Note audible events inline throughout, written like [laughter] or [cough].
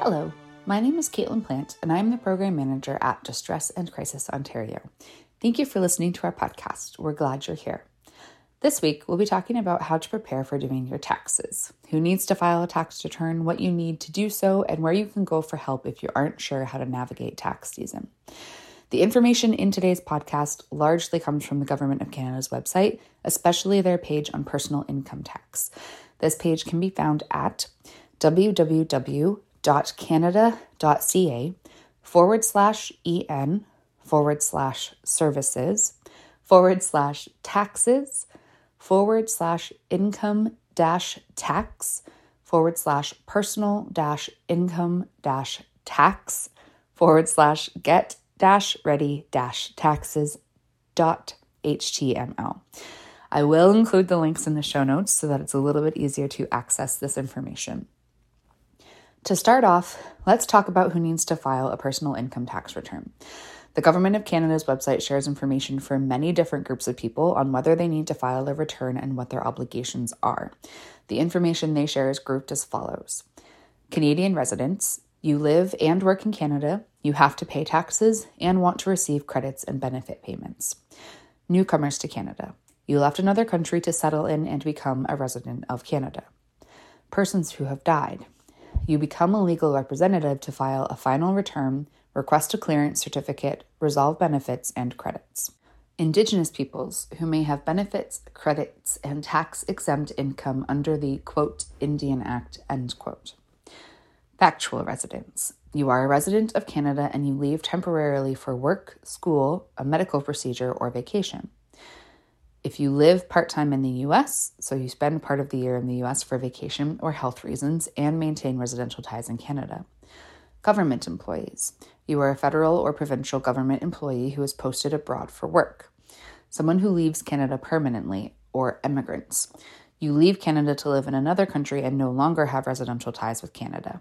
Hello, my name is Caitlin Plant, and I'm the Program Manager at Distress and Crisis Ontario. Thank you for listening to our podcast. We're glad you're here. This week, we'll be talking about how to prepare for doing your taxes, who needs to file a tax return, what you need to do so, and where you can go for help if you aren't sure how to navigate tax season. The information in today's podcast largely comes from the Government of Canada's website, especially their page on personal income tax. This page can be found at www www.canada.ca forward slash en forward slash services forward slash taxes forward slash income dash tax forward slash personal dash income dash tax forward slash get dash ready dash taxes dot html. I will include the links in the show notes so that it's a little bit easier to access this information. To start off, let's talk about who needs to file a personal income tax return. The Government of Canada's website shares information for many different groups of people on whether they need to file a return and what their obligations are. The information they share is grouped as follows Canadian residents, you live and work in Canada, you have to pay taxes and want to receive credits and benefit payments. Newcomers to Canada, you left another country to settle in and become a resident of Canada. Persons who have died, you become a legal representative to file a final return, request a clearance certificate, resolve benefits and credits. Indigenous peoples who may have benefits, credits, and tax exempt income under the quote Indian Act end quote. Factual residents. You are a resident of Canada and you leave temporarily for work, school, a medical procedure, or vacation. If you live part time in the US, so you spend part of the year in the US for vacation or health reasons and maintain residential ties in Canada. Government employees. You are a federal or provincial government employee who is posted abroad for work. Someone who leaves Canada permanently, or immigrants. You leave Canada to live in another country and no longer have residential ties with Canada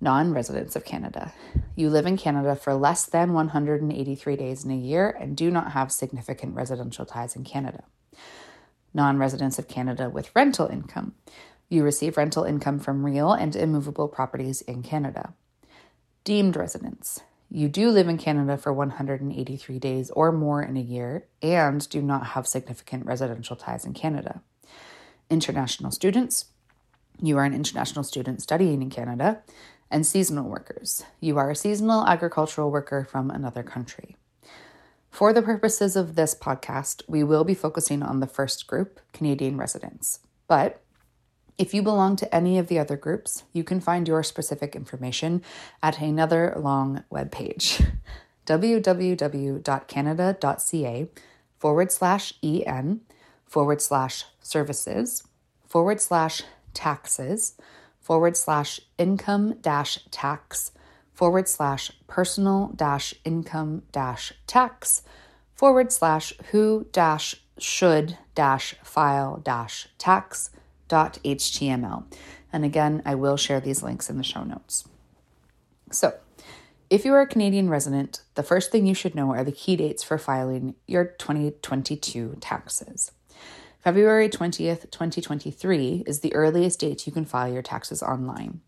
non residents of Canada. You live in Canada for less than 183 days in a year and do not have significant residential ties in Canada. Non residents of Canada with rental income. You receive rental income from real and immovable properties in Canada. Deemed residents. You do live in Canada for 183 days or more in a year and do not have significant residential ties in Canada. International students. You are an international student studying in Canada and seasonal workers. You are a seasonal agricultural worker from another country. For the purposes of this podcast, we will be focusing on the first group, Canadian residents. But if you belong to any of the other groups, you can find your specific information at another long web page [laughs] www.canada.ca forward slash en forward slash services forward slash taxes forward slash income dash tax forward slash personal dash income dash tax forward slash who dash should dash file dash tax dot html. And again, I will share these links in the show notes. So, if you are a Canadian resident, the first thing you should know are the key dates for filing your 2022 taxes. February 20th, 2023 is the earliest date you can file your taxes online.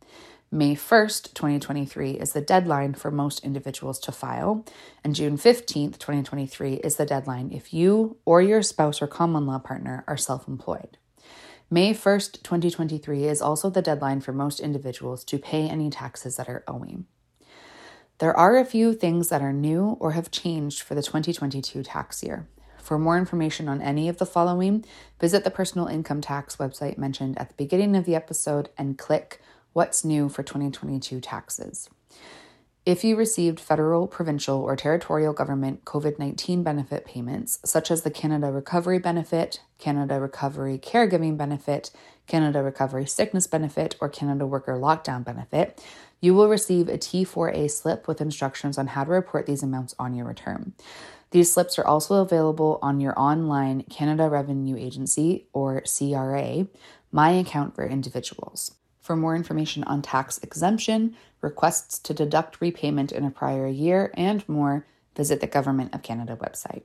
May 1st, 2023 is the deadline for most individuals to file, and June 15th, 2023 is the deadline if you or your spouse or common law partner are self employed. May 1st, 2023 is also the deadline for most individuals to pay any taxes that are owing. There are a few things that are new or have changed for the 2022 tax year. For more information on any of the following, visit the personal income tax website mentioned at the beginning of the episode and click What's New for 2022 Taxes. If you received federal, provincial, or territorial government COVID 19 benefit payments, such as the Canada Recovery Benefit, Canada Recovery Caregiving Benefit, Canada Recovery Sickness Benefit, or Canada Worker Lockdown Benefit, you will receive a T4A slip with instructions on how to report these amounts on your return. These slips are also available on your online Canada Revenue Agency, or CRA, My Account for Individuals. For more information on tax exemption, requests to deduct repayment in a prior year, and more, visit the Government of Canada website.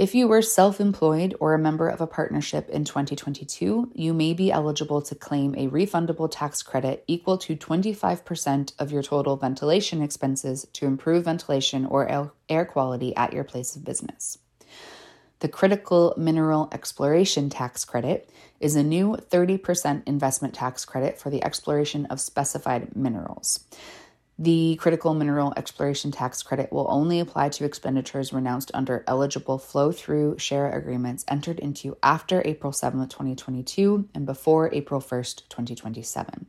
If you were self employed or a member of a partnership in 2022, you may be eligible to claim a refundable tax credit equal to 25% of your total ventilation expenses to improve ventilation or air quality at your place of business. The Critical Mineral Exploration Tax Credit is a new 30% investment tax credit for the exploration of specified minerals. The Critical Mineral Exploration Tax Credit will only apply to expenditures renounced under eligible flow through share agreements entered into after April 7, 2022, and before April 1, 2027.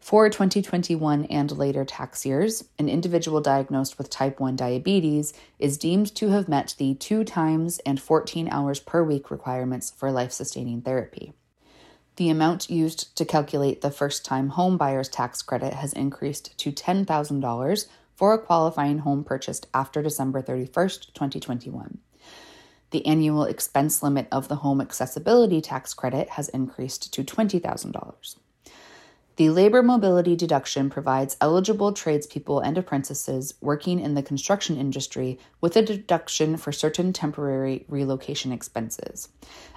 For 2021 and later tax years, an individual diagnosed with type 1 diabetes is deemed to have met the two times and 14 hours per week requirements for life sustaining therapy. The amount used to calculate the first time home buyer's tax credit has increased to $10,000 for a qualifying home purchased after December 31st, 2021. The annual expense limit of the home accessibility tax credit has increased to $20,000. The labor mobility deduction provides eligible tradespeople and apprentices working in the construction industry with a deduction for certain temporary relocation expenses.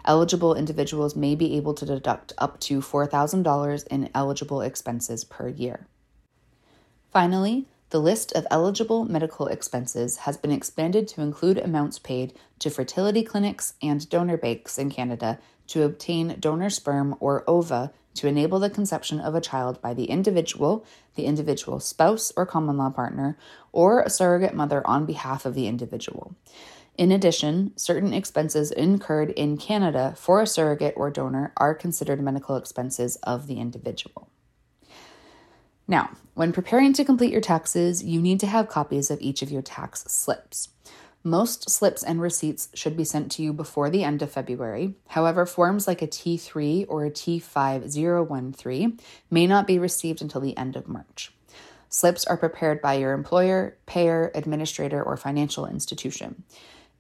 Eligible individuals may be able to deduct up to $4,000 in eligible expenses per year. Finally, the list of eligible medical expenses has been expanded to include amounts paid to fertility clinics and donor banks in Canada to obtain donor sperm or ova to enable the conception of a child by the individual, the individual spouse or common law partner, or a surrogate mother on behalf of the individual. In addition, certain expenses incurred in Canada for a surrogate or donor are considered medical expenses of the individual. Now, when preparing to complete your taxes, you need to have copies of each of your tax slips. Most slips and receipts should be sent to you before the end of February. However, forms like a T3 or a T5013 may not be received until the end of March. Slips are prepared by your employer, payer, administrator, or financial institution.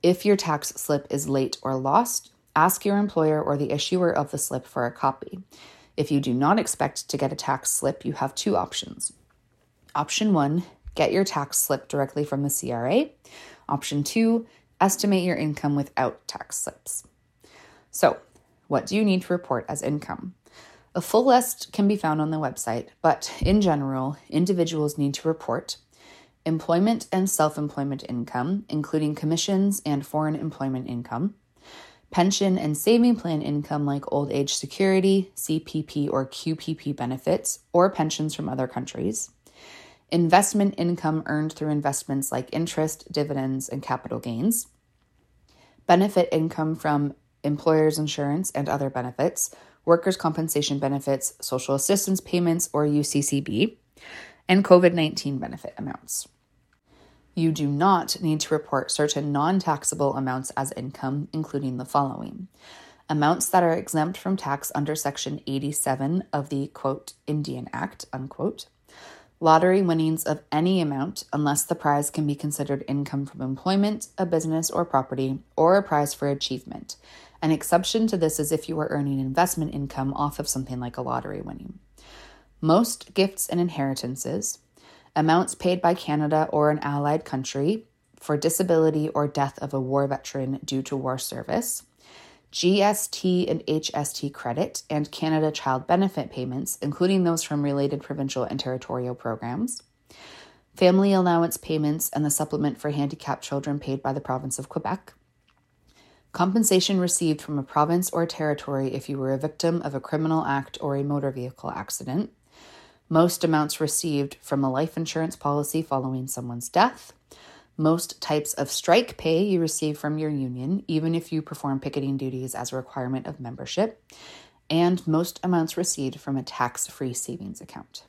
If your tax slip is late or lost, ask your employer or the issuer of the slip for a copy. If you do not expect to get a tax slip, you have two options. Option one, get your tax slip directly from the CRA. Option two, estimate your income without tax slips. So, what do you need to report as income? A full list can be found on the website, but in general, individuals need to report employment and self employment income, including commissions and foreign employment income, pension and saving plan income like old age security, CPP or QPP benefits, or pensions from other countries, investment income earned through investments like interest, dividends, and capital gains, benefit income from employer's insurance and other benefits, workers' compensation benefits, social assistance payments, or UCCB, and COVID 19 benefit amounts. You do not need to report certain non taxable amounts as income, including the following amounts that are exempt from tax under Section 87 of the quote, Indian Act, unquote, lottery winnings of any amount unless the prize can be considered income from employment, a business or property, or a prize for achievement. An exception to this is if you are earning investment income off of something like a lottery winning. Most gifts and inheritances, amounts paid by Canada or an allied country for disability or death of a war veteran due to war service, GST and HST credit, and Canada Child Benefit payments, including those from related provincial and territorial programs, family allowance payments, and the supplement for handicapped children paid by the province of Quebec, compensation received from a province or territory if you were a victim of a criminal act or a motor vehicle accident, most amounts received from a life insurance policy following someone's death, most types of strike pay you receive from your union, even if you perform picketing duties as a requirement of membership, and most amounts received from a tax free savings account.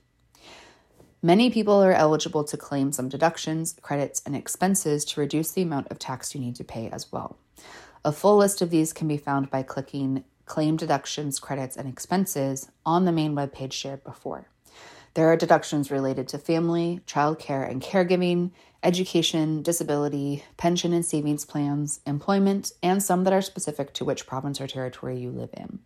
Many people are eligible to claim some deductions, credits, and expenses to reduce the amount of tax you need to pay as well. A full list of these can be found by clicking Claim Deductions, Credits, and Expenses on the main webpage shared before. There are deductions related to family, childcare and caregiving, education, disability, pension and savings plans, employment, and some that are specific to which province or territory you live in.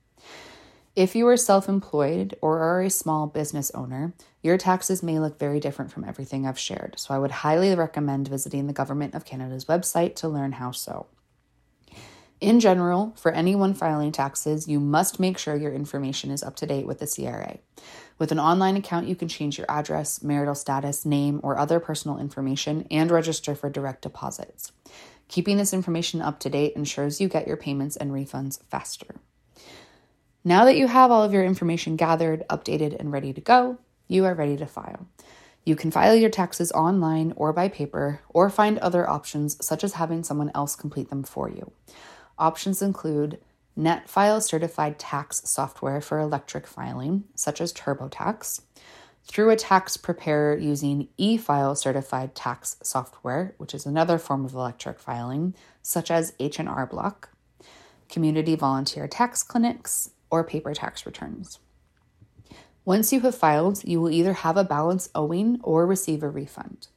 If you are self employed or are a small business owner, your taxes may look very different from everything I've shared, so I would highly recommend visiting the Government of Canada's website to learn how so. In general, for anyone filing taxes, you must make sure your information is up to date with the CRA. With an online account, you can change your address, marital status, name, or other personal information and register for direct deposits. Keeping this information up to date ensures you get your payments and refunds faster. Now that you have all of your information gathered, updated, and ready to go, you are ready to file. You can file your taxes online or by paper, or find other options such as having someone else complete them for you. Options include NetFile certified tax software for electric filing, such as TurboTax, through a tax preparer using e-file certified tax software, which is another form of electric filing, such as H&R Block, community volunteer tax clinics, or paper tax returns. Once you have filed, you will either have a balance owing or receive a refund.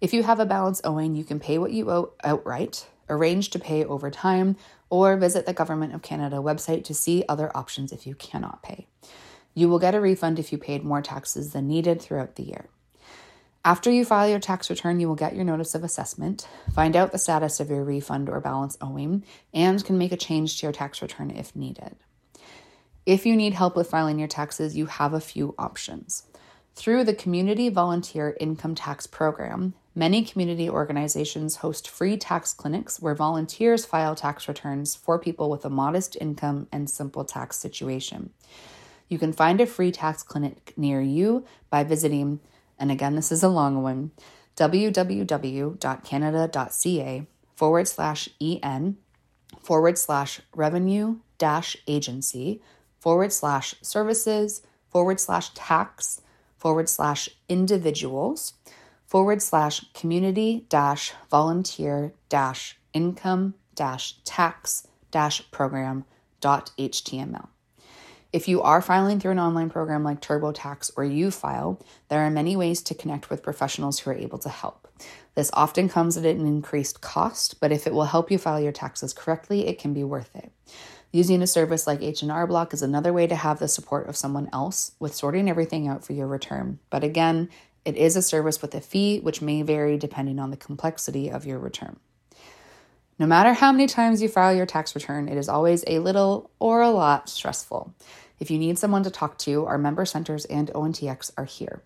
If you have a balance owing, you can pay what you owe outright, arrange to pay over time, or visit the Government of Canada website to see other options if you cannot pay. You will get a refund if you paid more taxes than needed throughout the year. After you file your tax return, you will get your notice of assessment, find out the status of your refund or balance owing, and can make a change to your tax return if needed. If you need help with filing your taxes, you have a few options. Through the Community Volunteer Income Tax Program, many community organizations host free tax clinics where volunteers file tax returns for people with a modest income and simple tax situation. You can find a free tax clinic near you by visiting, and again, this is a long one, www.canada.ca forward slash en forward slash revenue dash agency forward slash services forward slash tax forward slash individuals forward slash community dash volunteer dash income dash tax dash program dot html. If you are filing through an online program like TurboTax or UFile, there are many ways to connect with professionals who are able to help. This often comes at an increased cost, but if it will help you file your taxes correctly, it can be worth it. Using a service like H&R Block is another way to have the support of someone else with sorting everything out for your return. But again, it is a service with a fee which may vary depending on the complexity of your return. No matter how many times you file your tax return, it is always a little or a lot stressful. If you need someone to talk to, our member centers and ONTX are here.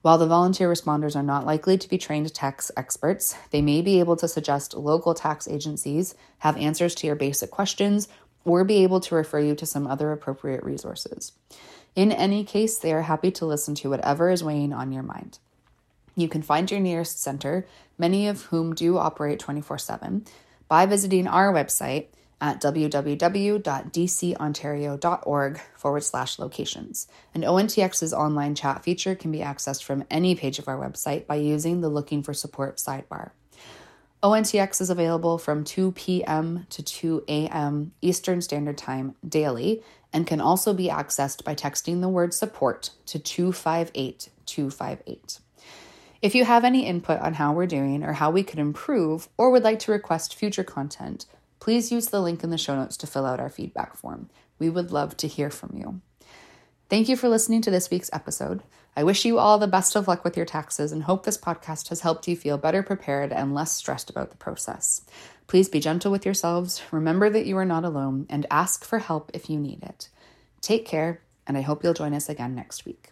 While the volunteer responders are not likely to be trained tax experts, they may be able to suggest local tax agencies, have answers to your basic questions, or be able to refer you to some other appropriate resources. In any case, they are happy to listen to whatever is weighing on your mind. You can find your nearest center, many of whom do operate 24 7, by visiting our website at www.dcontario.org forward slash locations. And ONTX's online chat feature can be accessed from any page of our website by using the Looking for Support sidebar. ONTX is available from 2 p.m. to 2 a.m. Eastern Standard Time daily and can also be accessed by texting the word support to 258 258. If you have any input on how we're doing or how we could improve, or would like to request future content, please use the link in the show notes to fill out our feedback form. We would love to hear from you. Thank you for listening to this week's episode. I wish you all the best of luck with your taxes and hope this podcast has helped you feel better prepared and less stressed about the process. Please be gentle with yourselves, remember that you are not alone, and ask for help if you need it. Take care, and I hope you'll join us again next week.